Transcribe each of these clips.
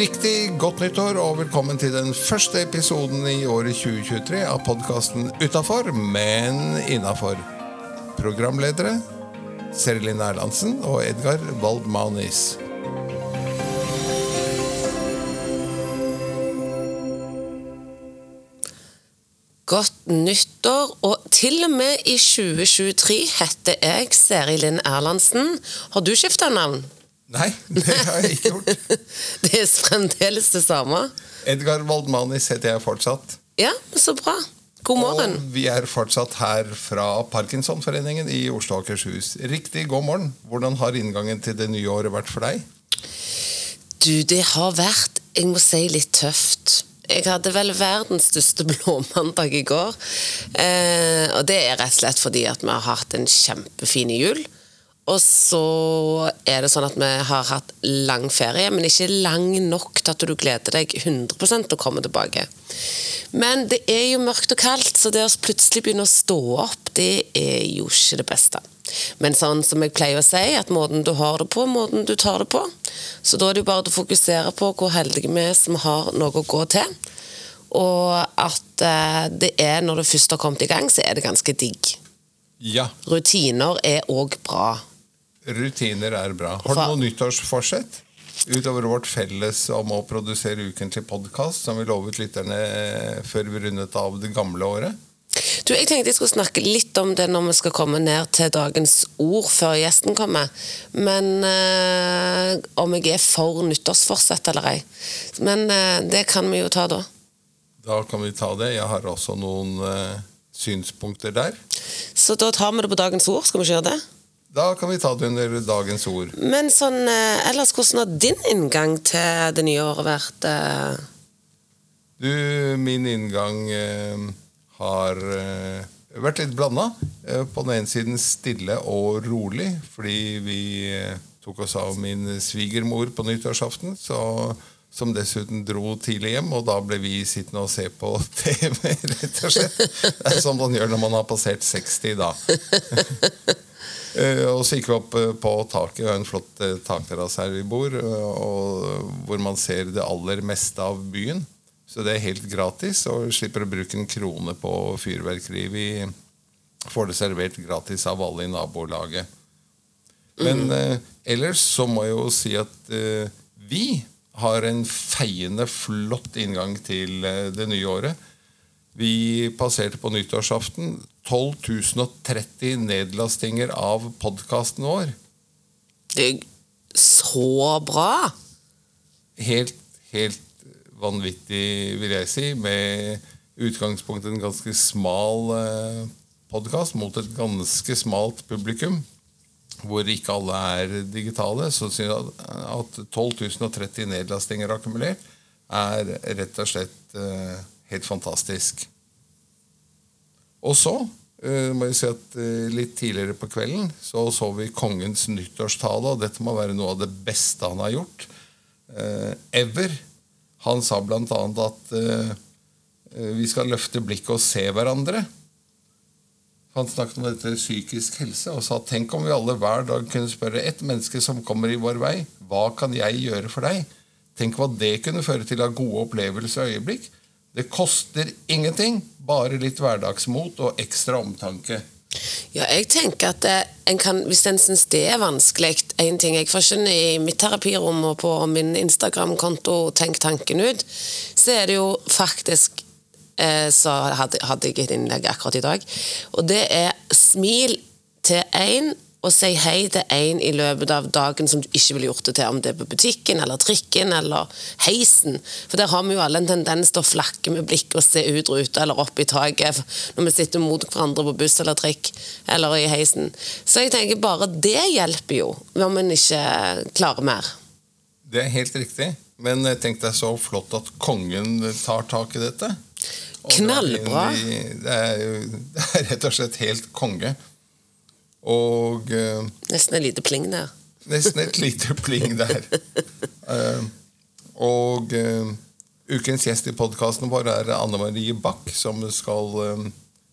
Riktig godt nyttår og velkommen til den første episoden i året 2023 av podkasten Utafor, men innafor. Programledere Serlin Erlandsen og Edgar Waldmanis. Godt nyttår, og til og med i 2023 heter jeg Seri Linn Erlandsen. Har du skifta navn? Nei, det har jeg ikke gjort. Det er fremdeles det samme? Edgar Waldmanis heter jeg fortsatt. Ja, så bra. God morgen. Og vi er fortsatt her fra Parkinsonforeningen i Oslo og Akershus. Riktig god morgen. Hvordan har inngangen til det nye året vært for deg? Du, det har vært, jeg må si, litt tøft. Jeg hadde vel verdens største blåmandag i går. Eh, og det er rett og slett fordi at vi har hatt en kjempefin jul. Og så er det sånn at vi har hatt lang ferie, men ikke lang nok til at du gleder deg 100% til å komme tilbake. Men det er jo mørkt og kaldt, så det å plutselig begynne å stå opp, det er jo ikke det beste. Men sånn som jeg pleier å si, at måten du har det på, måten du tar det på. Så da er det jo bare å fokusere på hvor heldige vi er som har noe å gå til. Og at eh, det er når du først har kommet i gang, så er det ganske digg. Ja, Rutiner er òg bra. rutiner er bra. Har du noe nyttårsforsett? Utover vårt felles om å produsere ukentlig podkast, som vi lovet lytterne eh, før vi rundet av det gamle året. Du, Jeg tenkte jeg skulle snakke litt om det når vi skal komme ned til dagens ord før gjesten kommer. Men eh, om jeg er for nyttårsforsett eller ei. Men eh, det kan vi jo ta da. Da kan vi ta det. Jeg har også noen eh, synspunkter der. Så da tar vi det på dagens ord. Skal vi ikke gjøre det? Da kan vi ta det under dagens ord. Men sånn ellers, hvordan har din inngang til det nye året vært? Du, min inngang har eh, vært litt blanda. Eh, på den ene siden stille og rolig, fordi vi eh, tok oss av min svigermor på nyttårsaften. Så, som dessuten dro tidlig hjem, og da ble vi sittende og se på TV, rett og slett. Det er sånn man gjør når man har passert 60 da. Og så gikk vi opp på taket. Vi har en flott takterrasse her vi bor, hvor man ser det aller meste av byen. Så det er helt gratis, og slipper å bruke en krone på fyrverkeri. Vi får det servert gratis av alle i nabolaget. Men eh, ellers så må jeg jo si at eh, vi har en feiende flott inngang til eh, det nye året. Vi passerte på nyttårsaften 12.030 nedlastinger av podkasten vår. Det er så bra! Helt, helt vanvittig, vil jeg si, med utgangspunkt i en ganske smal eh, podkast mot et ganske smalt publikum, hvor ikke alle er digitale, så synes jeg at 12.030 nedlastinger akkumulert er rett og slett eh, helt fantastisk. Og så eh, må jeg si at eh, litt tidligere på kvelden så så vi kongens nyttårstale, og dette må være noe av det beste han har gjort eh, ever. Han sa bl.a. at eh, vi skal løfte blikket og se hverandre. Han snakket om dette psykisk helse og sa tenk om vi alle hver dag kunne spørre ett menneske som kommer i vår vei, hva kan jeg gjøre for deg? Tenk hva det kunne føre til av gode opplevelser og øyeblikk. Det koster ingenting, bare litt hverdagsmot og ekstra omtanke. Ja, jeg tenker at eh, en kan, Hvis en syns det er vanskelig En ting jeg forkynner i mitt terapirom og på min Instagram-konto Tenk tanken ut, så er det jo faktisk eh, Så hadde, hadde jeg et innlegg akkurat i dag. Og det er smil til én og si hei til en i løpet av dagen som du ikke ville gjort det til, om det er på butikken eller trikken eller heisen. For der har vi jo alle en tendens til å flakke med blikk og se ut ruta eller opp i taket når vi sitter mot hverandre på buss eller trikk eller i heisen. Så jeg tenker bare det hjelper jo, om en ikke klarer mer. Det er helt riktig. Men tenk deg så flott at kongen tar tak i dette. Knallbra. i- Det er, jo, det er rett og slett helt konge. Og eh, Nesten et lite pling der. nesten et lite pling der. Eh, og eh, ukens gjest i podkasten vår er Anne Marie Bach, som skal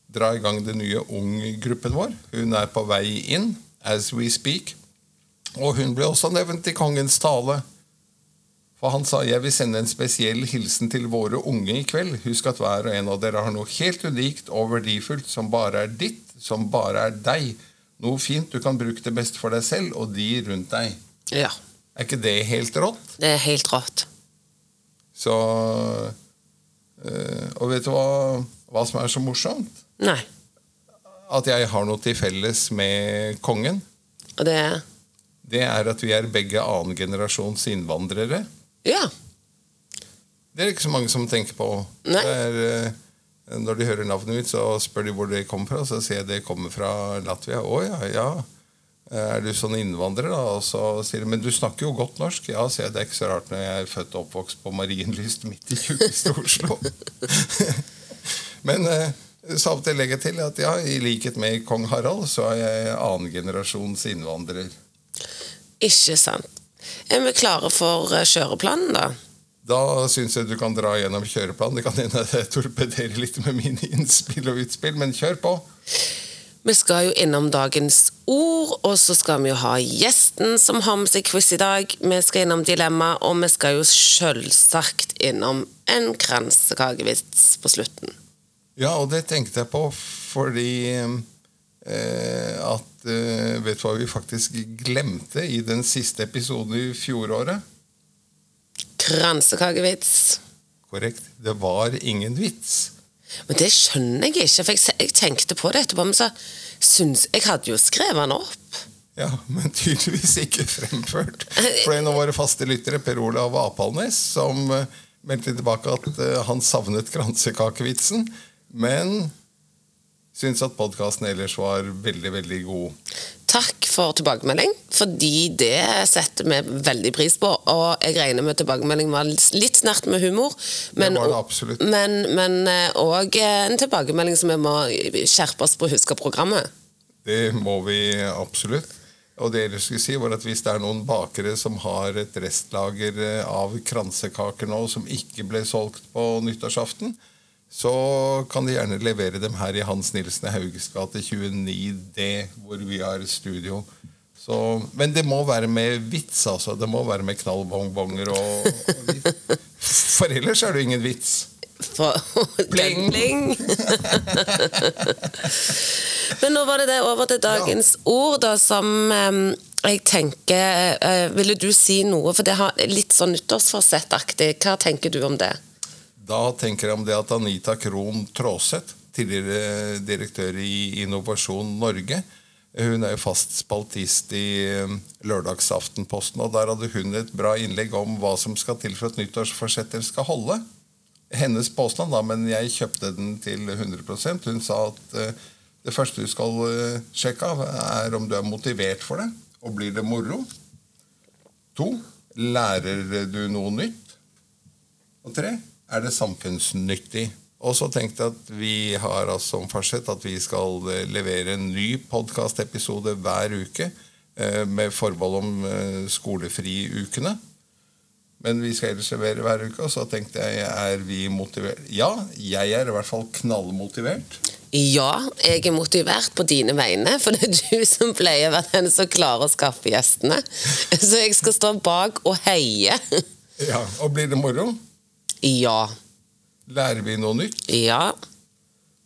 dra i gang den nye Ung-gruppen vår. Hun er på vei inn as we speak. Og hun ble også nevnt i kongens tale. For han sa jeg vil sende en spesiell hilsen til våre unge i kveld. Husk at hver og en av dere har noe helt unikt og verdifullt som bare er ditt, som bare er deg. Noe fint du kan bruke det beste for deg selv og de rundt deg. Ja. Er ikke det helt rått? Det er helt rått. Så øh, Og vet du hva, hva som er så morsomt? Nei. At jeg har noe til felles med kongen. Og det er Det er at vi er begge annengenerasjons innvandrere. Ja. Det er det ikke så mange som tenker på. Nei. Det er, øh, når de hører navnet mitt, så spør de hvor det kommer fra. Så sier jeg det kommer fra Latvia. Å ja, ja. Er du sånn innvandrer, da? Og så sier de men du snakker jo godt norsk. Ja, sier jeg. Det er ikke så rart når jeg er født og oppvokst på Marienlyst midt i tjukkeste Oslo. men eh, til legger jeg til at ja, i likhet med kong Harald, så er jeg annengenerasjons innvandrer. Ikke sant. Er vi klare for eh, kjøreplanen, da? Da syns jeg du kan dra gjennom kjøreplanen. Det kan hende jeg torpederer litt med mine innspill og utspill, men kjør på. Vi skal jo innom dagens ord, og så skal vi jo ha gjesten som har med seg quiz i dag. Vi skal innom dilemma, og vi skal jo selvsagt innom en kransekakevits på slutten. Ja, og det tenkte jeg på fordi eh, at eh, Vet du hva vi faktisk glemte i den siste episoden i fjoråret? Kransekakevits. Korrekt. Det var ingen vits. Men det skjønner jeg ikke, for jeg, jeg tenkte på det etterpå, men så syns Jeg hadde jo skrevet den opp. Ja, men tydeligvis ikke fremført. For en av våre faste lyttere, Per Olav Apalnes, som eh, meldte tilbake at eh, han savnet kransekakevitsen, men syntes at podkasten ellers var veldig, veldig god. Takk for tilbakemelding, fordi det setter vi veldig pris på. Og jeg regner med tilbakemelding var litt snert med humor, men det absolutt. men òg en tilbakemelding som vi må skjerpe oss på å huske programmet. Det må vi absolutt. Og det jeg skulle si var at Hvis det er noen bakere som har et restlager eh, av kransekaker nå som ikke ble solgt på nyttårsaften, så kan de gjerne levere dem her i Hans Nilsen Hauges gate 29D, hvor vi har studio. Så, men det må være med vits, altså. Det må være med knallbongbonger og, og. For ellers er det jo ingen vits. For, Pling. Pling. Men nå var det det over til dagens ord, da, som um jeg tenker eh, Ville du si noe, for det har litt sånn nyttårsforsettaktig. Hva tenker du om det? Da tenker jeg om det at Anita Krohn Traaseth, tidligere direktør i Innovasjon Norge, hun er jo fast spaltist i eh, Lørdagsaftenposten, og der hadde hun et bra innlegg om hva som skal til for at nyttårsforsetter skal holde. Hennes påstand, da, men jeg kjøpte den til 100% Hun sa at eh, det første du skal eh, sjekke av, er om du er motivert for det, og blir det moro. To, lærer du noe nytt? Og tre, er det samfunnsnyttig? Og så tenkte jeg at vi har altså som farsett at vi skal eh, levere en ny podkastepisode hver uke eh, med forbehold om eh, skolefriukene. Men vi skal ellers levere hver uke, og så tenkte jeg er vi motivert? Ja, jeg er i hvert fall knallmotivert. Ja, jeg er motivert på dine vegne, for det er du som pleier å være den som klarer å skaffe gjestene. Så jeg skal stå bak og heie. Ja, Og blir det moro? Ja. Lærer vi noe nytt? Ja.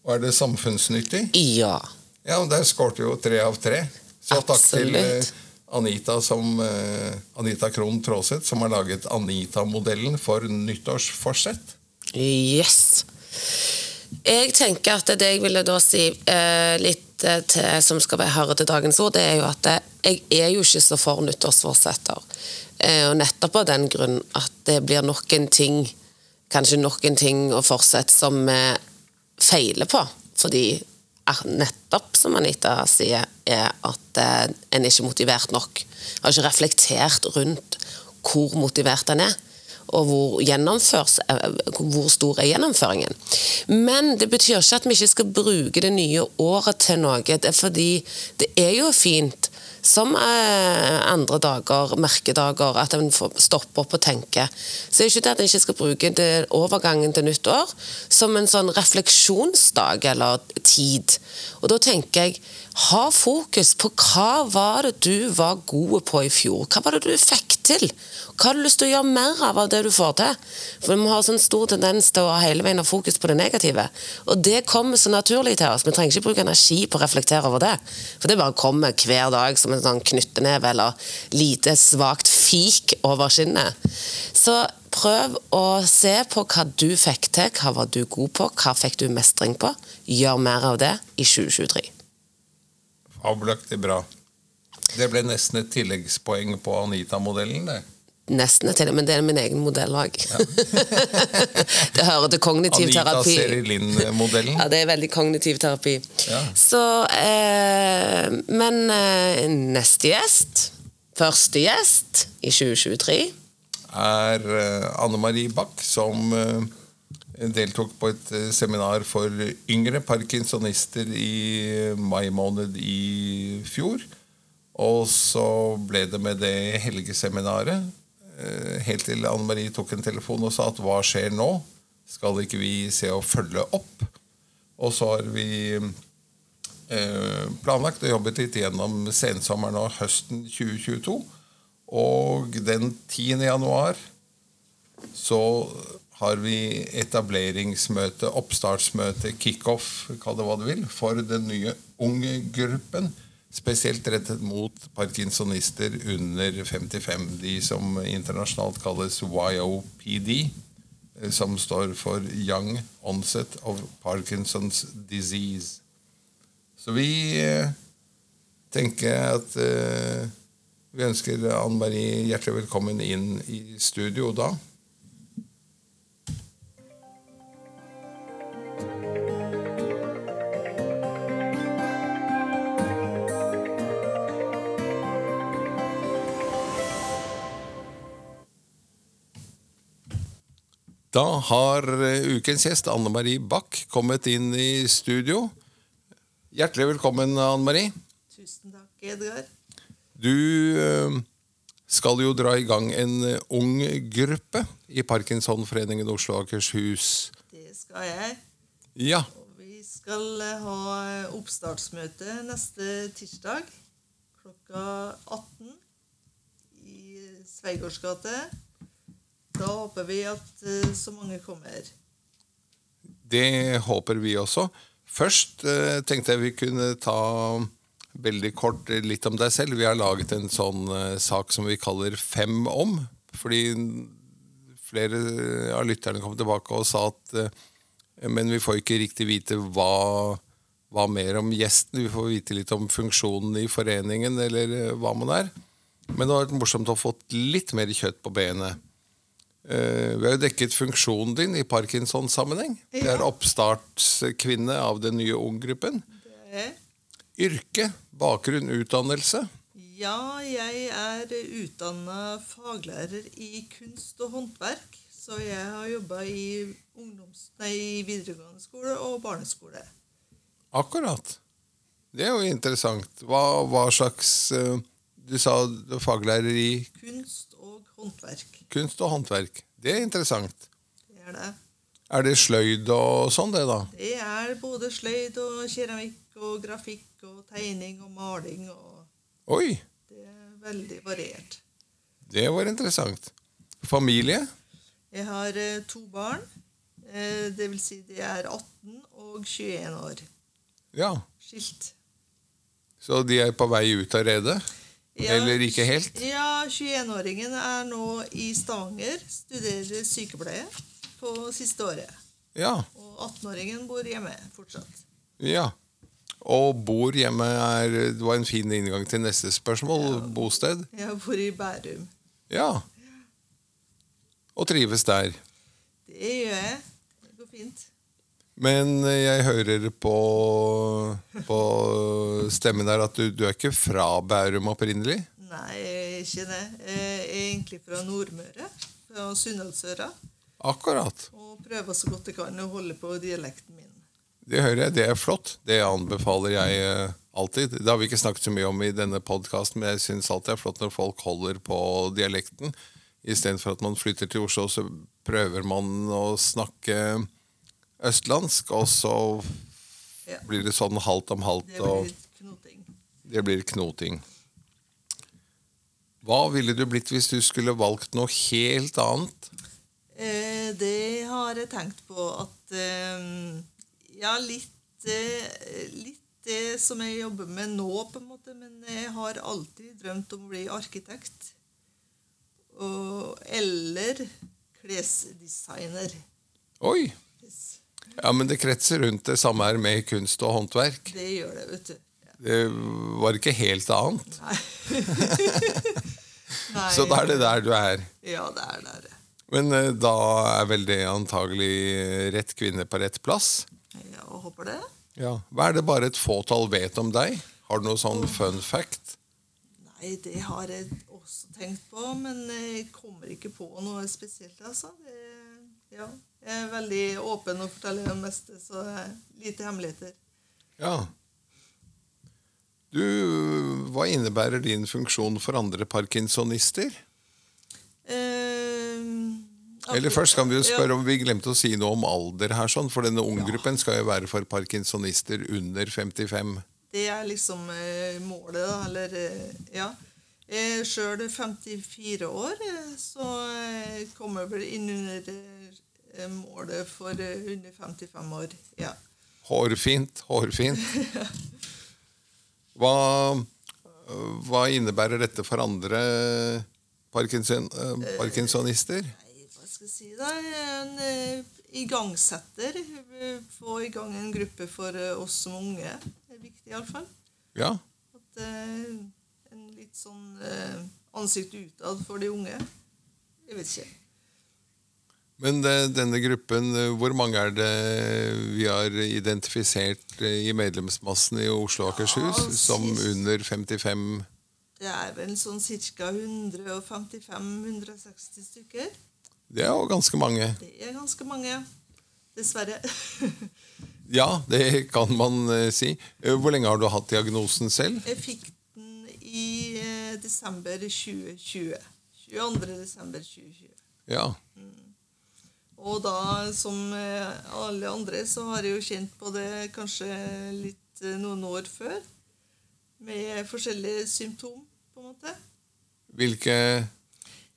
Og er det samfunnsnyttig? Ja. Ja, og der skårte jo tre av tre. Så takk til eh, Anita, som, eh, Anita Krohn Traaseth, som har laget Anita-modellen for nyttårsforsett. Yes. Jeg tenker at det jeg ville da si eh, litt eh, til, som skal være høre til dagens ord, det er jo at jeg er jo ikke så for nyttårsforsetter. Eh, og nettopp av den grunn at det blir nok en ting, kanskje noen ting og fortsette som vi feiler på. Fordi nettopp, som Anita sier, er at eh, en er ikke motivert nok. Har ikke reflektert rundt hvor motivert en er og hvor, eh, hvor stor er gjennomføringen. Men det betyr ikke at vi ikke skal bruke det nye året til noe. Det er fordi det er jo fint som eh, andre dager, merkedager, at en stopper stoppe opp og tenke. Så det er ikke det at en ikke skal bruke overgangen til nyttår som en sånn refleksjonsdag eller tid. Og da tenker jeg ha fokus på hva var det du var god på i fjor. Hva var det du fikk til? Hva har du lyst til å gjøre mer av av det du får til? For Vi har sånn stor tendens til å hele veien ha fokus på det negative. Og det kommer så naturlig til oss. Vi trenger ikke bruke energi på å reflektere over det. For det bare kommer hver dag som en sånn knytteneve eller lite svakt fik over skinnet. Så prøv å se på hva du fikk til, hva var du god på, hva fikk du mestring på. Gjør mer av det i 2023. Fabelaktig bra. Det ble nesten et tilleggspoeng på Anita-modellen, det. Nesten et tilleggspoeng, men det er min egen modell òg. det hører til kognitiv Anita terapi. Serilin-modellen. Ja, det er veldig kognitiv terapi. Ja. Så eh, Men eh, neste gjest, første gjest i 2023 er eh, Anne Marie Bach, som eh, deltok på et eh, seminar for yngre parkinsonister i mai måned i fjor. Og så ble det med det helgeseminaret, eh, helt til Anne Marie tok en telefon og sa at hva skjer nå? Skal ikke vi se å følge opp? Og så har vi eh, planlagt og jobbet litt gjennom sensommeren og høsten 2022. Og den 10. januar så har vi etableringsmøte, oppstartsmøte, kickoff, kall det hva du vil, for den nye unge-gruppen. Spesielt rettet mot parkinsonister under 55, de som internasjonalt kalles YOPD, eh, som står for Young Onset of Parkinson's Disease. Så vi eh, tenker at eh, vi ønsker Anne Marie hjertelig velkommen inn i studio da. Da har eh, ukens gjest Anne Marie Bach kommet inn i studio. Hjertelig velkommen, Anne Marie. Tusen takk, Edgar. Du eh, skal jo dra i gang en eh, ung gruppe i Parkinsonforeningen Oslo og Akershus. Det skal jeg. Ja. Og vi skal ha oppstartsmøte neste tirsdag klokka 18 i Sveigårds gate. Da håper vi at eh, så mange kommer. Det håper vi også. Først eh, tenkte jeg vi kunne ta veldig kort litt om deg selv. Vi har laget en sånn eh, sak som vi kaller Fem om. Fordi flere av lytterne kom tilbake og sa at Men vi får ikke riktig vite hva, hva mer om gjesten. Vi får vite litt om funksjonen i foreningen, eller hva man er. Men det har vært morsomt å ha fått litt mer kjøtt på benet. Eh, Vi har jo dekket funksjonen din i Parkinson-sammenheng. Det er oppstartskvinne av den nye unggruppen. Yrke, bakgrunn, utdannelse. Ja, jeg er utdanna faglærer i kunst og håndverk. Så jeg har jobba i, i videregående skole og barneskole. Akkurat. Det er jo interessant. Hva, hva slags eh, Du sa er faglærer i Kunst og håndverk. kunst og håndverk. Det er interessant. Det er det. Er det sløyd og sånn, det, da? Det er både sløyd og keramikk og grafikk og tegning og maling og Oi, Det er veldig variert. det var interessant. Familie? Jeg har eh, to barn. Eh, det vil si de er 18 og 21 år. Ja. Skilt. Så de er på vei ut av redet? Ja, Eller ikke helt? Ja, 21-åringen er nå i Stavanger, studerer sykepleie på siste året. Ja. Og 18-åringen bor hjemme fortsatt. Ja. Og bor hjemme er Det var en fin inngang til neste spørsmål. Bosted. Jeg bor i Bærum. Ja. Og trives der. Det gjør jeg. Det går fint. Men jeg hører på, på stemmen der at du, du er ikke fra Bærum opprinnelig? Nei, ikke det. Jeg er egentlig fra Nordmøre. Fra Sunnhorddsøra. Akkurat. Og prøver så godt jeg kan å holde på dialekten min. Det hører jeg. Det er flott. Det anbefaler jeg eh, alltid. Det har vi ikke snakket så mye om i denne podkasten, men jeg syns alltid det er flott når folk holder på dialekten. Istedenfor at man flytter til Oslo, så prøver man å snakke østlandsk, og så Ja. blir det sånn halvt om halvt, Det blir knoting. det blir knoting. Hva ville du blitt hvis du skulle valgt noe helt annet? Eh, det har jeg tenkt på at eh, Ja, litt, eh, litt det som jeg jobber med nå, på en måte, men jeg har alltid drømt om å bli arkitekt. Og, eller klesdesigner. Oi! Yes. Ja, men det kretser rundt det samme her med kunst og håndverk. Det gjør det, vet du. Ja. Det var ikke helt annet. Nei. Nei. Så da er det der du er. Ja, det er der. Men uh, da er vel det antagelig rett kvinne på rett plass? Ja, og håper det. Ja. Hva er det bare et fåtall vet om deg? Har du noe sånn fun fact? Nei, det har jeg også tenkt på, men jeg kommer ikke på noe spesielt, altså. Det, ja, jeg er veldig åpen og forteller om det meste, så det er lite hemmeligheter. Ja. Du, hva innebærer din funksjon for andre parkinsonister? Eh, Eller først kan vi jo ja, spørre om vi glemte å si noe om alder her, sånn, for denne unggruppen skal jo være for parkinsonister under 55. Det er liksom eh, målet, da. Eller eh, ja. Jeg sjøl er 54 år, eh, så kommer vel inn under eh, målet for eh, under 55 år. Ja. Hårfint, hårfint. Hva, hva innebærer dette for andre parkinson, eh, parkinsonister? Nei, hva skal jeg si da? En eh, igangsetter. eh, Få i gang en gruppe for eh, oss som unge. Det er viktig iallfall. Ja, At eh, litt sånn eh, ansikt utad for de unge. Jeg vet ikke. Men det, denne gruppen, eh, hvor mange er det vi har identifisert eh, i medlemsmassen i Oslo og Akershus Ja, som under 55? Det er vel sånn ca. 155-160 stykker. Det er jo ganske mange. Det er ganske mange. Dessverre. Ja, det kan man eh, si. Eh, Hvor lenge har du hatt diagnosen selv? Jeg fikk eh, desember 2020. 22. desember 2020. Ja. Og da, som eh, alle andre, så har jeg jo kjent på det kanskje litt eh, noen år før. Med forskjellige symptom, på en måte. Hvilke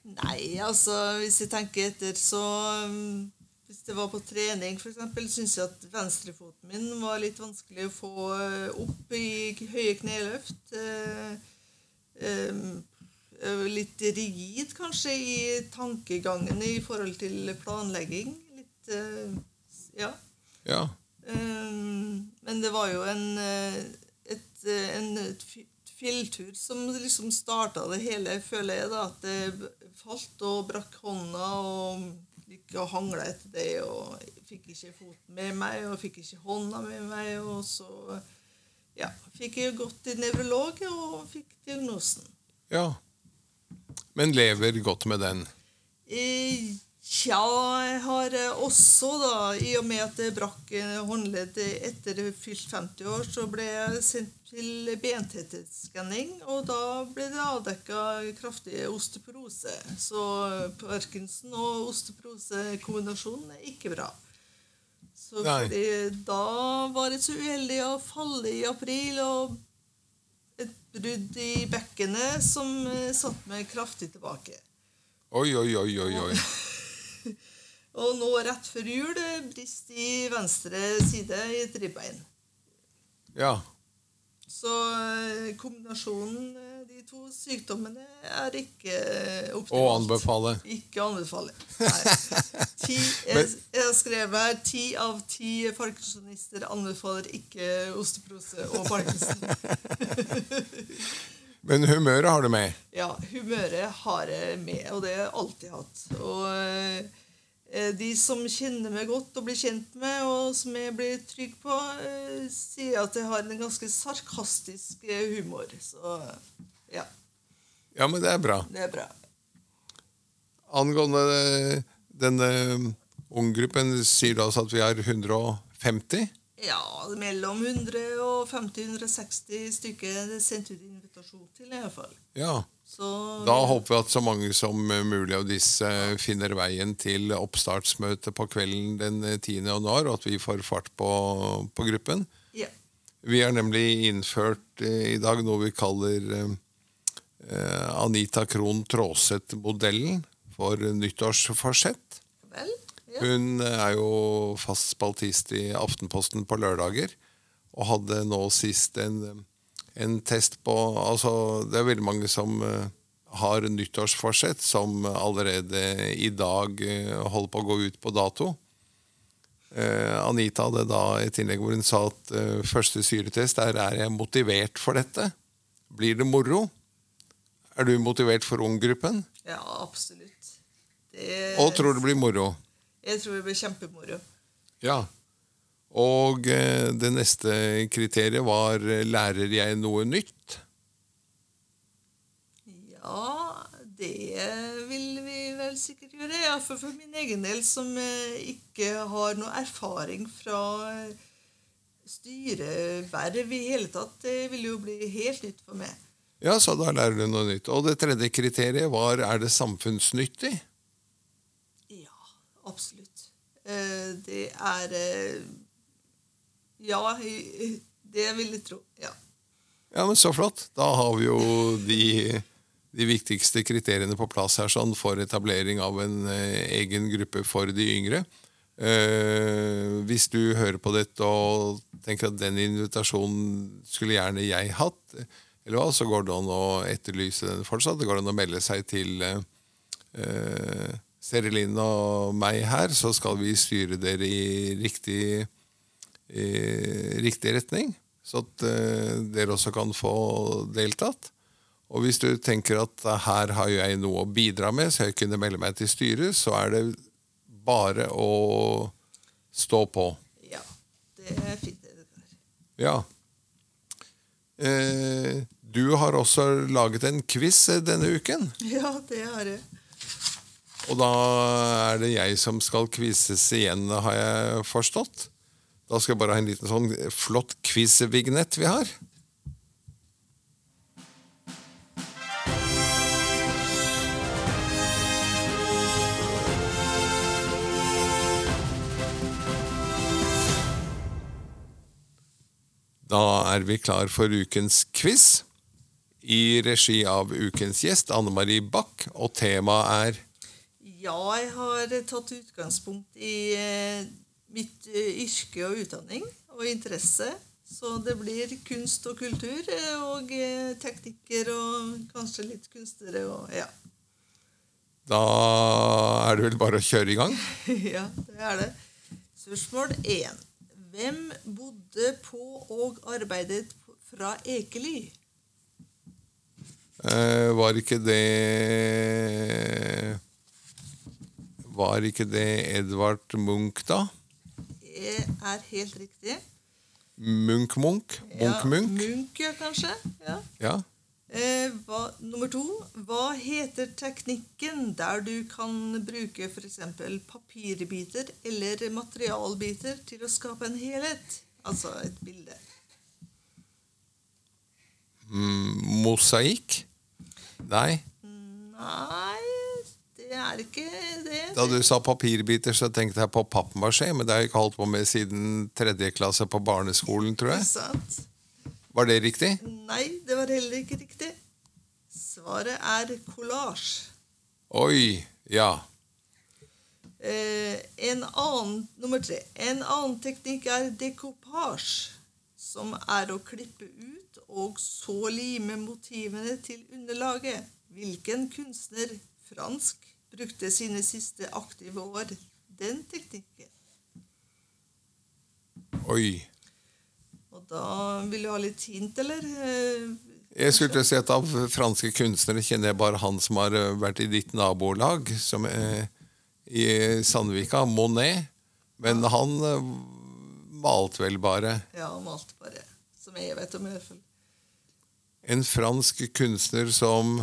Nei, altså hvis jeg tenker etter, så um, Hvis det var på trening, f.eks., syns jeg at venstrefoten min var litt vanskelig å få eh, opp i høye kneløft. Eh, litt rigid, kanskje, i tankegangen i forhold til planlegging. Litt eh, Ja. Ja. Men det var jo en, eh, et, eh, en fjelltur som liksom starta det hele, føler jeg. da, At det falt og brakk hånda og ikke hangla etter det. Og fikk ikke foten med meg og fikk ikke hånda med meg. Og så ja, fikk jeg gått til nevrolog og fikk diagnosen. ja. Men lever godt med den. Eh, Tja, jeg har eh, også, da, i og med at jeg brakk håndleddet håndledd etter fylt 50 år, så ble jeg sendt til bentetthetsskanning, og da ble det avdekka kraftig osteoporose. Så Parkinson og osteoporose-kombinasjonen er ikke bra. Så fordi da var jeg så uheldig å falle i april, og et brudd i bekkenet som satt satte meg kraftig tilbake. Oi, oi, oi, oi. oi. Og nå rett før jul eh, brist i venstre side i et ribbein. Ja. Så eh, kombinasjonen, eh, de to sykdommene, er ikke optimalt. Å anbefale. Ikke anbefale. Ti, jeg, jeg har skrevet her ti av ti parkinsonister anbefaler ikke osteoporose og parkinson. Men humøret har du med. Ja, humøret har jeg med, og det har jeg alltid hatt. Og eh, de som kjenner meg godt og blir kjent med, og som jeg blir trygg på, eh, sier at jeg har en ganske sarkastisk eh, humor. Så ja, Ja, men det er bra. det er bra. Angående denne unggruppen, sier du altså at vi har 150? Ja, mellom 100 og 50-160 stykker det er sendt ut invitasjon til, i hvert fall. Ja. Så Da håper vi at så mange som mulig av disse finner veien til oppstartsmøtet på kvelden den 10. januar, og at vi får fart på, på gruppen. ja. Vi har nemlig innført eh, i dag noe vi kaller eh, eh, Anita Krohn Traaseth-modellen for nyttårsforsett. Vel? Ja. Hun er jo fast spaltist i Aftenposten på lørdager, og hadde nå sist en, en test på Altså, det er veldig mange som eh, har nyttårsforsett som allerede i dag eh, holder på å gå ut på dato. Eh, Anita hadde da et innlegg hvor hun sa at eh, første syretest er er jeg motivert for dette. Blir det moro? Er du motivert for unggruppen? ja, absolutt. Det, Og tror det blir moro? Jeg tror det blir kjempemoro. Ja. Og eh, det neste kriteriet var eh, lærer jeg noe nytt? Ja, det vil vi vel sikkert gjøre. Ja, for, for min egen del, som eh, ikke har noe erfaring fra styreverv i hele tatt, det vil jo bli helt nytt for meg. Ja, så da lærer du noe nytt. Og det tredje kriteriet var er det samfunnsnyttig? Ja, absolutt. Eh, Det er eh, Ja, det vil jeg tro. Ja. Ja, men så flott. Da har vi jo de, de viktigste kriteriene på plass her sånn, for etablering av en eh, egen gruppe for de yngre. Uh, hvis du hører på dette og tenker at den invitasjonen skulle gjerne jeg hatt, eller hva, så går det an å etterlyse den fortsatt. Det går an å melde seg til eh, eh, Serilin og meg her, så skal vi styre dere i riktig, i riktig retning. Så at eh, dere også kan få deltatt. Og hvis du tenker at her har jeg noe å bidra med, så jeg kunne melde meg til styret, så er det bare å stå på. ja. Det er fint, det der. Ja. Eh, du har også laget en quiz eh, denne uken. Ja, det har jeg. Og da er det jeg som skal quizes igjen, har jeg forstått. Da skal jeg bare ha en liten sånn flott quiz-vignett vi har. Da er vi klar for ukens quiz. I regi av ukens gjest, Anne Marie Bach, og temaet er Ja, jeg har tatt utgangspunkt i eh, mitt eh, yrke og utdanning og interesse. Så det blir kunst og kultur eh, og teknikker og kanskje litt kunstnere og ja. Da er det vel bare å kjøre i gang. ja, det er det. Spørsmål 1. Hvem bodde på og arbeidet fra Ekely? Eh, var ikke det Var ikke det Edvard Munch, da? Det er helt riktig. Munch-Munch? Munch-Munch? Ja, Munch, ja, kanskje. Ja. Ja. Eh, hva, nummer to. Hva heter teknikken der du kan bruke f.eks. papirbiter eller materialbiter til å skape en helhet? Altså et bilde. Mm, mosaikk? Nei. Nei, det er ikke det. Da du sa papirbiter, så tenkte jeg på pappmasjé, men det har jeg ikke holdt på med siden tredje klasse på barneskolen, tror jeg. sant? Var det riktig? Nei, det var heller ikke riktig. Svaret er collage. Oi, ja. Eh, en annen, nummer tre. En annen teknikk er decoupage, som er å klippe ut og så lime motivene til underlaget. Hvilken kunstner, fransk, brukte sine siste aktive år den teknikken? Oi. Og da vil du ha litt hint, eller? Eh, Jeg skulle til å si at Av franske kunstnere kjenner jeg bare han som har eh, vært i ditt nabolag, som er i Sandvika, Monet. Men han eh, malte vel bare. Ja, malte bare. Som jeg vet om, i hvert fall. En fransk kunstner som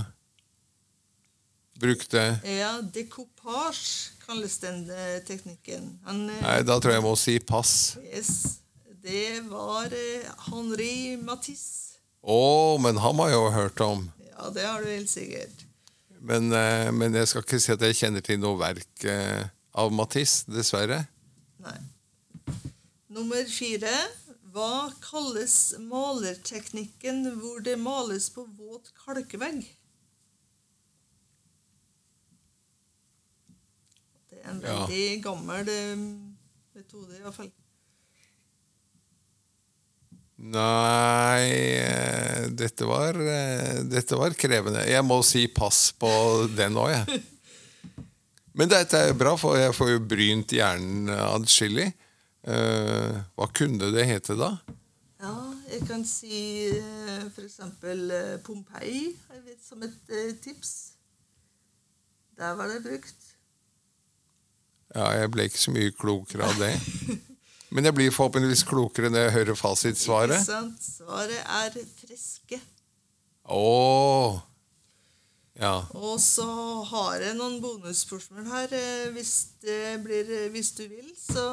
brukte Ja, decoupage kalles den eh, teknikken. Han, eh, Nei, da tror jeg jeg må si pass. Yes. det var eh, Henri Matisse. Å, men ham har jeg jo hørt om. Ja, det har du helt sikkert. Men, men jeg skal ikke si at jeg kjenner til noe verk av Matisse, dessverre. Nei. Nummer fire. Hva kalles malerteknikken hvor det males på våt kalkvegg? Det er en Ja. veldig gammel eh, metode, i hvert fall. Nei eh, dette var, eh, dette var krevende. Jeg må si pass på den òg, jeg. Men dette er bra, for jeg får jo brynt hjernen adskillig. Eh, hva kunne det hete da? Ja, jeg kan si eh, for eksempel eh, Pompeii jeg vet, som et tips. Der var det brukt. Ja, Jeg ble ikke så mye klokere av det. Men jeg blir forhåpentligvis klokere når jeg hører Ikke sant? Svaret er freske. Åh Ja. Og så har jeg noen bonusspørsmål her. eh, Hvis, det blir, eh, hvis du vil, så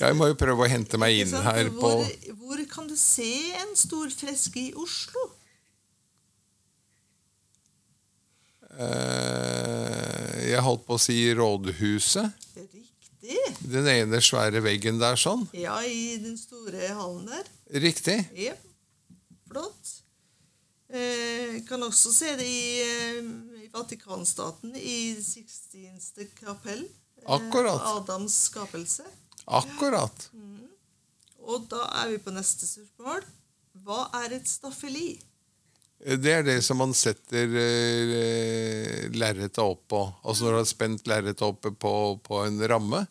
Jeg må jo prøve å hente meg inn her på hvor, hvor kan du se en stor freske i Oslo? eh, Jeg holdt på å si Rådhuset. Riktig. Den ene svære veggen der sånn. Ja, i den store hallen der. Riktig. Ja, flott. Eh, kan også se det i, eh, i Vatikanstaten, i Sixtinste kapell. Eh, Akkurat. Adams skapelse. Akkurat. Og da er vi på neste spørsmål. Hva er et staffeli? Det er det som man setter eh, lerretet opp på. Altså når du har spent lerretet oppe på, på en ramme,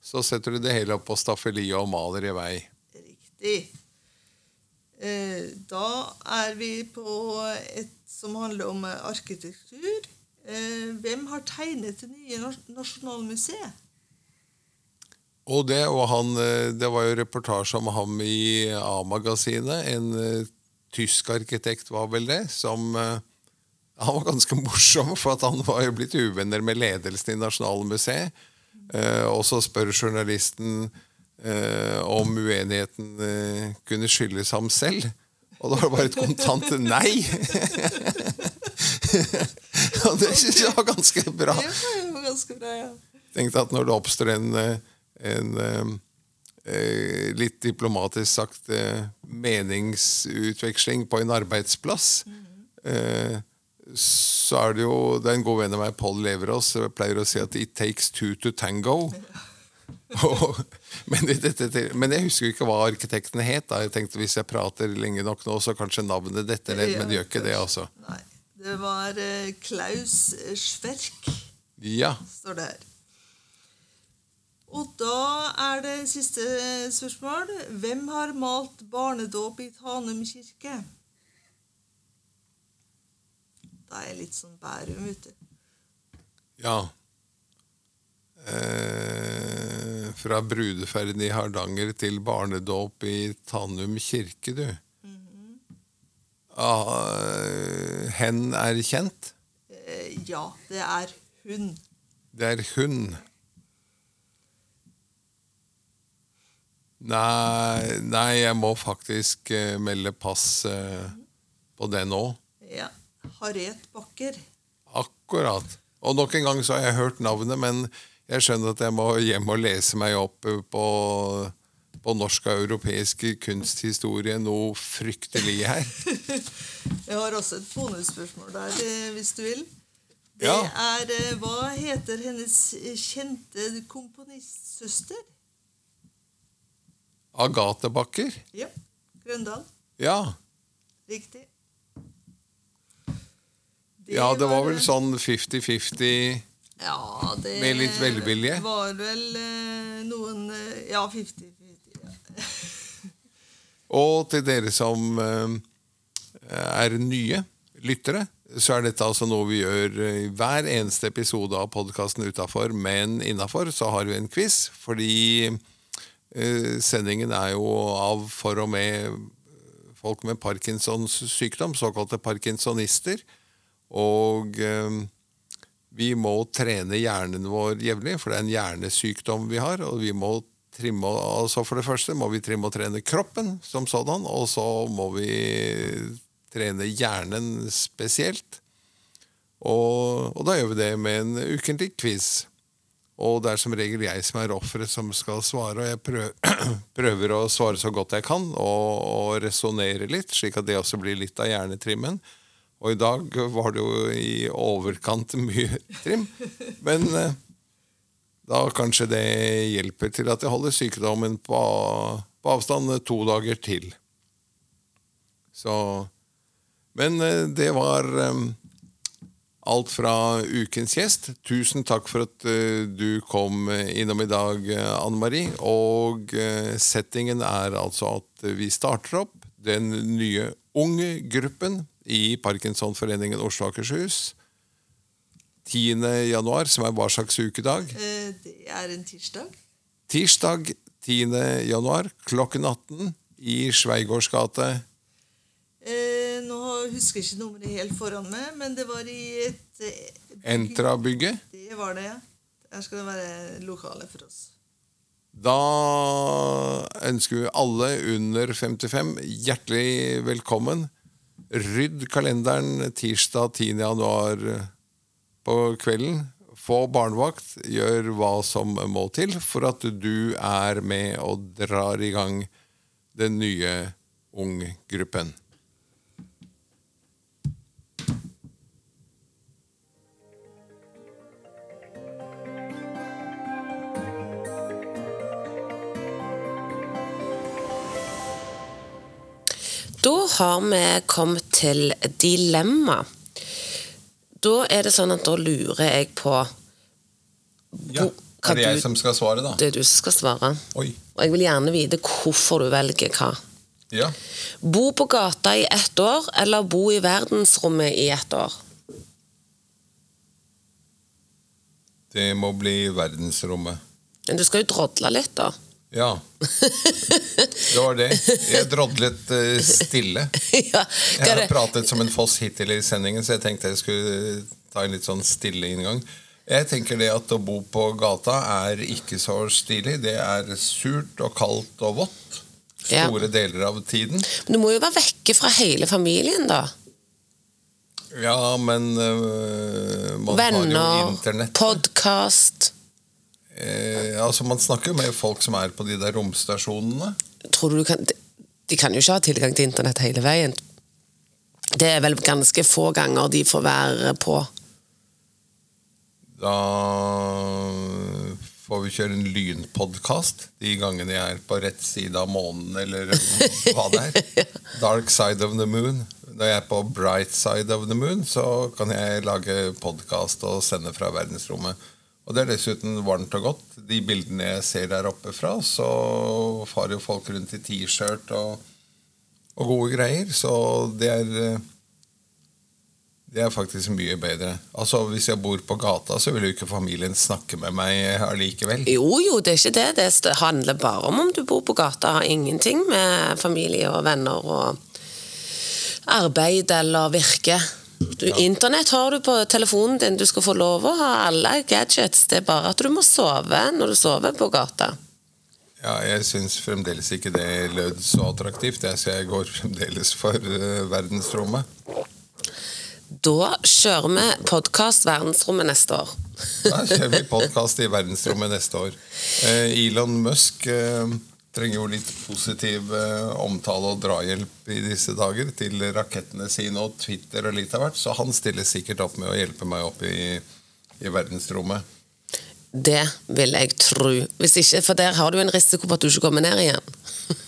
så setter du det hele opp på staffeliet og maler i vei. Riktig. Eh, da er vi på et som handler om eh, arkitektur. Eh, hvem har tegnet det nye Nasjonalmuseet? Og det, og han, det var jo reportasje om ham i A-magasinet. En tysk arkitekt var vel det, som Han var ganske morsom, for han var jo blitt uvenner med ledelsen i Nasjonalmuseet. Og så spør journalisten eh, om uenigheten eh, kunne skyldes ham selv. Og da var det bare et kontant nei. og det syns jeg var ganske bra Det var ganske bra, ja. tenkte at når det oppstår en, en, en eh, eh, litt diplomatisk sagt eh, meningsutveksling på en arbeidsplass, eh, så er det jo Det er en god venn av meg, Paul Leverås, pleier å si at 'it takes two to tango'. Og- men, dette, men jeg husker jo ikke hva arkitektene het. da Jeg tenkte Hvis jeg prater lenge nok nå, så kanskje navnet detter ned. Men det gjør ikke det, altså. Nei. Det var eh, Klaus Schwerk, Ja. står det her. Og da er det siste spørsmål. Hvem har malt barnedåp i Tanum kirke? Da er jeg litt sånn Bærum, du. Ja. Eh, fra brudeferden i Hardanger til barnedåp i Tanum kirke, du. Ah, eh, hen er kjent. Eh, ja, det er hun. Det er hun. Nei, nei jeg må faktisk eh, melde pass eh, på det nå. Ja. Harriet Bakker. Akkurat. Og nok en gang så har jeg hørt navnet, men jeg skjønner at jeg må hjem og lese meg opp eh, på, på norsk og europeisk kunsthistorie noe fryktelig her. Jeg har også et bonusspørsmål der, eh, hvis du vil. Det Ja. er eh, Hva heter hennes kjente komponistsøster? Agathe Bakker? Ja. Grøndal. Ja. Riktig. ja, det var vel sånn 50-50 Ja, det Med litt velvilje? var vel eh, noen eh, Ja, 50-50. Ja. Og til dere som eh, er nye lyttere, så er dette altså noe vi gjør i hver eneste episode av podkasten utafor, men innafor så har vi en quiz, fordi eh, sendingen er jo av for og med folk med Parkinsons sykdom, såkalte parkinsonister. Og eh, vi må trene hjernen vår jevnlig, for det er en hjernesykdom vi har, og vi må trimme altså For det første må vi trimme og trene kroppen som sådan, og så må vi trene hjernen spesielt. Og, og da gjør vi det med en ukentlig quiz. Og det er som regel jeg som er offeret som skal svare, og jeg prøver, å svare så godt jeg kan og, og resonnere litt, slik at det også blir litt av hjernetrimmen. Og i dag var det jo i overkant mye trim. Men eh, da kanskje det hjelper til at jeg holder sykdommen på, på avstand to dager til. Så Men eh, det var eh, alt fra ukens gjest. Tusen takk for at du kom innom i dag, Anne Marie. Og settingen er altså at vi starter opp den nye unge gruppen i Parkinsonforeningen Oslo og Akershus. 10. januar, som er hva slags ukedag? Eh, Det er en tirsdag. Tirsdag 10. januar klokken 18 i Sveigårds gate. Eh, Nå husker jeg ikke nummeret helt foran meg, men det var i et eh, Entra-bygget. Det var det, ja. Her skal det være lokale for oss. Da ønsker vi alle under 55 hjertelig velkommen. Rydd kalenderen tirsdag 10. januar på kvelden. Få barnevakt. Gjør hva som må til for at du er med og drar i gang den nye unggruppen. Da har vi kommet til dilemma. Da er det sånn at da lurer jeg på Ja, er det jeg du- som skal svare, da? Det er du som skal svare. Oi. Og jeg vil gjerne vite hvorfor du velger hva. Ja. Bo på gata i ett år, eller bo i verdensrommet i ett år? Det må bli verdensrommet. Men du skal jo drodle litt, da. Ja. Det var det. Jeg drodlet eh, stille. Jeg har pratet som en foss hittil i sendingen, så jeg tenkte jeg skulle ta en litt sånn stille inngang. Jeg tenker det at å bo på gata er ikke så stilig. Det er surt og kaldt og vått Ja. store deler av tiden. Men du må jo være vekke fra hele familien, da. Ja, men øh, man har jo Venner, internett. podkast. Eh, altså, man snakker jo med folk som er på de der romstasjonene. Tror du du kan de, kan jo ikke ha tilgang til internett hele veien. Det er vel ganske få ganger de får være på. Da får vi kjøre en lynpodkast de gangene jeg er på rett side av månen, eller hva det er. Dark side of the moon. Når jeg er på bright side of the moon, så kan jeg lage podkast og sende fra verdensrommet. Og det er dessuten varmt og godt. De bildene jeg ser der oppe fra, så farer jo folk rundt i T-skjørt og, og gode greier. Så det er det er faktisk mye bedre. Altså, Hvis jeg bor på gata, så vil jo ikke familien snakke med meg allikevel. Jo, jo, det er ikke det. Det handler bare om om du bor på gata. Har ingenting med familie og venner og arbeid eller virke. Du, Internett har du på telefonen din. Du skal få lov å ha alle gadgets. Det er bare at du må sove når du sover på gata. Ja, Jeg syns fremdeles ikke det lød så attraktivt, jeg, så jeg går fremdeles for uh, verdensrommet. Da kjører vi podkast Verdensrommet neste år. Da kjører vi podkast i verdensrommet neste år. Uh, Elon Musk eh, trenger jo litt positiv eh, omtale og drahjelp i disse dager til rakettene sine og Twitter og litt av hvert, så han stiller sikkert opp med å hjelpe meg opp i, i verdensrommet. Det vil jeg tro. Hvis ikke, For der har du en risiko på at du ikke kommer ned igjen.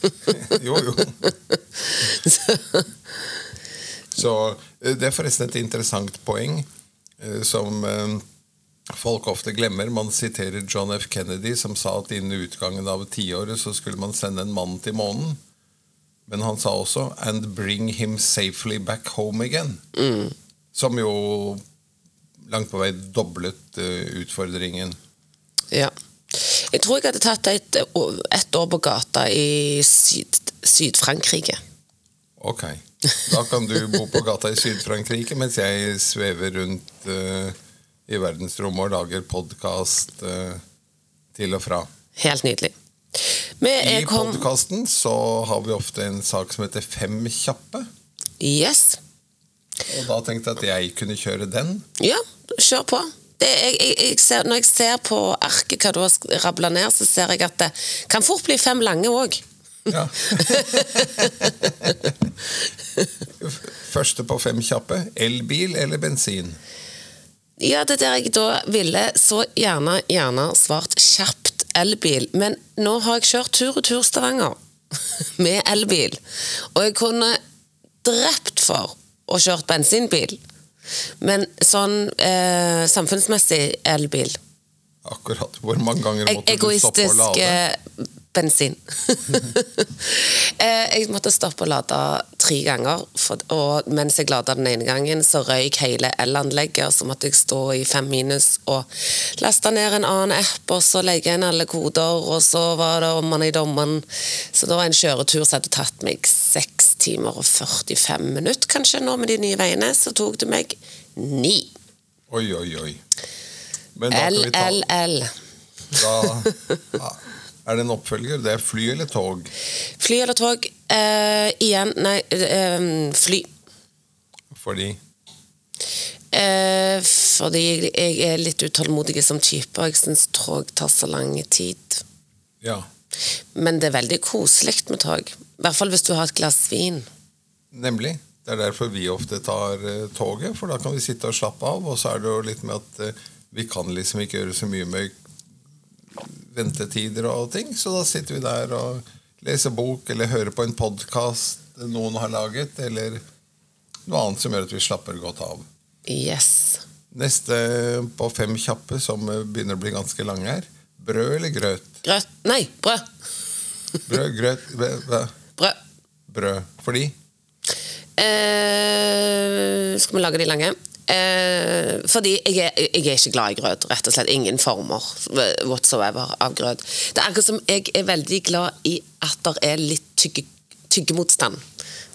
Jo, jo. Så, Så eh, Det er forresten et interessant poeng eh, som folk ofte glemmer. Man siterer John F. Kennedy, som sa at innen utgangen av tiåret så skulle man sende en mann til månen. Men han sa også 'and bring him safely back home again'. Som jo langt på vei doblet uh, utfordringen. ja. Jeg tror jeg hadde tatt et, et år på gata i Syd- Syd-Frankrike. Ok. Da kan du bo på gata i Syd-Frankrike mens jeg svever rundt eh, i verdensrommet og lager podkast til og fra. Helt nydelig. I kom... podkasten så har vi ofte en sak som heter Fem kjappe. Yes. Og da tenkte jeg at jeg kunne kjøre den. Ja, kjør på. Det, jeg, jeg ser, når jeg ser på arket hva du har rabla ned, så ser jeg at det kan fort bli fem lange òg. Ja. Første på fem kjappe. Elbil eller bensin? Ja, det er der jeg da ville så gjerne, gjerne svart kjapt elbil. Men nå har jeg kjørt tur og tur Stavanger med elbil. Og jeg kunne drept for å kjørt bensinbil. Men sånn eh, samfunnsmessig elbil. Akkurat. Hvor mange ganger måtte du stoppe og lade? Bensin. Eh, jeg måtte stoppe og lade tre ganger, og mens jeg lada den ene gangen, så røyk hele elanlegget, og så måtte jeg stå i fem minus og laste ned en annen app, og så legge inn alle koder, og så var det ommann i dommen. Så det var en kjøretur som hadde tatt meg seks timer og 45 minutter, kanskje, nå med de nye veiene, så tok det meg ni. Oi, oi, oi. LLL. da ja, er det en oppfølger. Det er fly eller tog. Fly eller tog? Eh, igjen, nei, eh, fly. Fordi Eh, fordi jeg, jeg er litt utålmodig som type, og jeg syns tog tar så lang tid. Ja. Men det er veldig koselig med tog. I hvert fall hvis du har et glass vin. Nemlig. Det er derfor vi ofte tar uh, toget, for da kan vi sitte og slappe av. Og så er det jo litt med at uh, vi kan liksom ikke gjøre så mye med ventetider og ting, så da sitter vi der og leser bok eller hører på en podkast noen har laget, eller noe annet som gjør at vi slapper godt av. Yes. Neste på fem kjappe, som begynner å bli ganske lange her. Brød eller grøt? Grøt Nei, brød. Brød, grøt, brød. Brød. brød. Fordi? Eh, skal vi lage de lange? Eh, fordi jeg er, jeg er ikke glad i grøt. Rett og slett ingen former whatsoever av grøt. Det er akkurat som jeg er veldig glad i at det er litt tygge, tyggemotstand.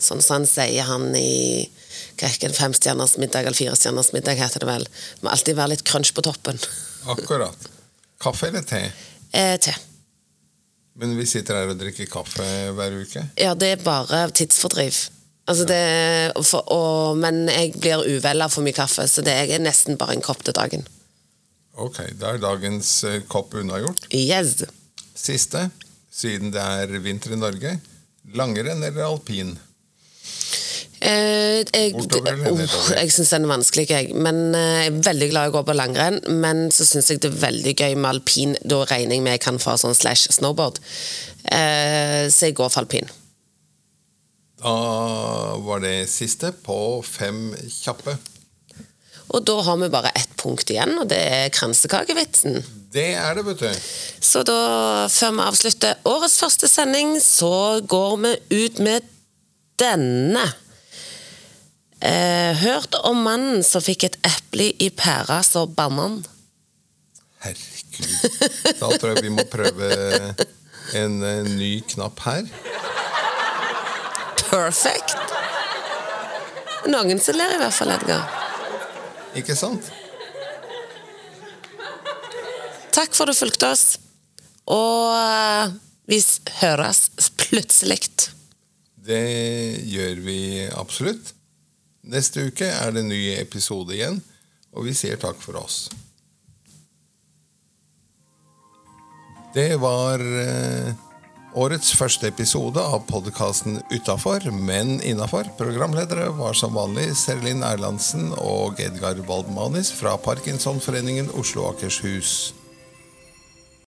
Sånn som han sier han i hva er det, femstjerners middag eller firestjerners middag, heter det vel. Det må alltid være litt crunch på toppen. Akkurat. Kaffe eller te? Eh, te. Men vi sitter her og drikker kaffe hver uke. Ja, det er bare tidsfordriv. Altså det, for, og, men jeg blir uvel av for mye kaffe, så det er nesten bare en kopp til dagen. Ok, da er dagens eh, kopp unnagjort. Yes. Siste, siden det er vinter i Norge. Langrenn eller alpin? Eh, jeg oh, jeg syns den er vanskelig, jeg. Men eh, jeg er veldig glad i å gå på langrenn. Men så syns jeg det er veldig gøy med alpin. Da regner jeg med jeg kan få sånn slash snowboard. Eh, så jeg går for alpin. Da var det siste på fem kjappe. Og da har vi bare ett punkt igjen, og det er kransekakevitsen. Det er det, vet du. Så da, før vi avslutter årets første sending, så går vi ut med denne. Eh, hørt om mannen som fikk et eple i pæra, så banna han. Herregud. Da tror jeg vi må prøve en, en ny knapp her. Perfect! Noen som ler i hvert fall, Edgar. Ikke sant? Takk for at du fulgte oss. Og eh, vi høres plutselig. Det gjør vi absolutt. Neste uke er det en ny episode igjen, og vi sier takk for oss. Det var eh, årets første episode av podkasten Utafor, men innafor. Programledere var som vanlig Serlin Erlandsen og Edgar Waldmanis fra Parkinsonforeningen Oslo Akershus.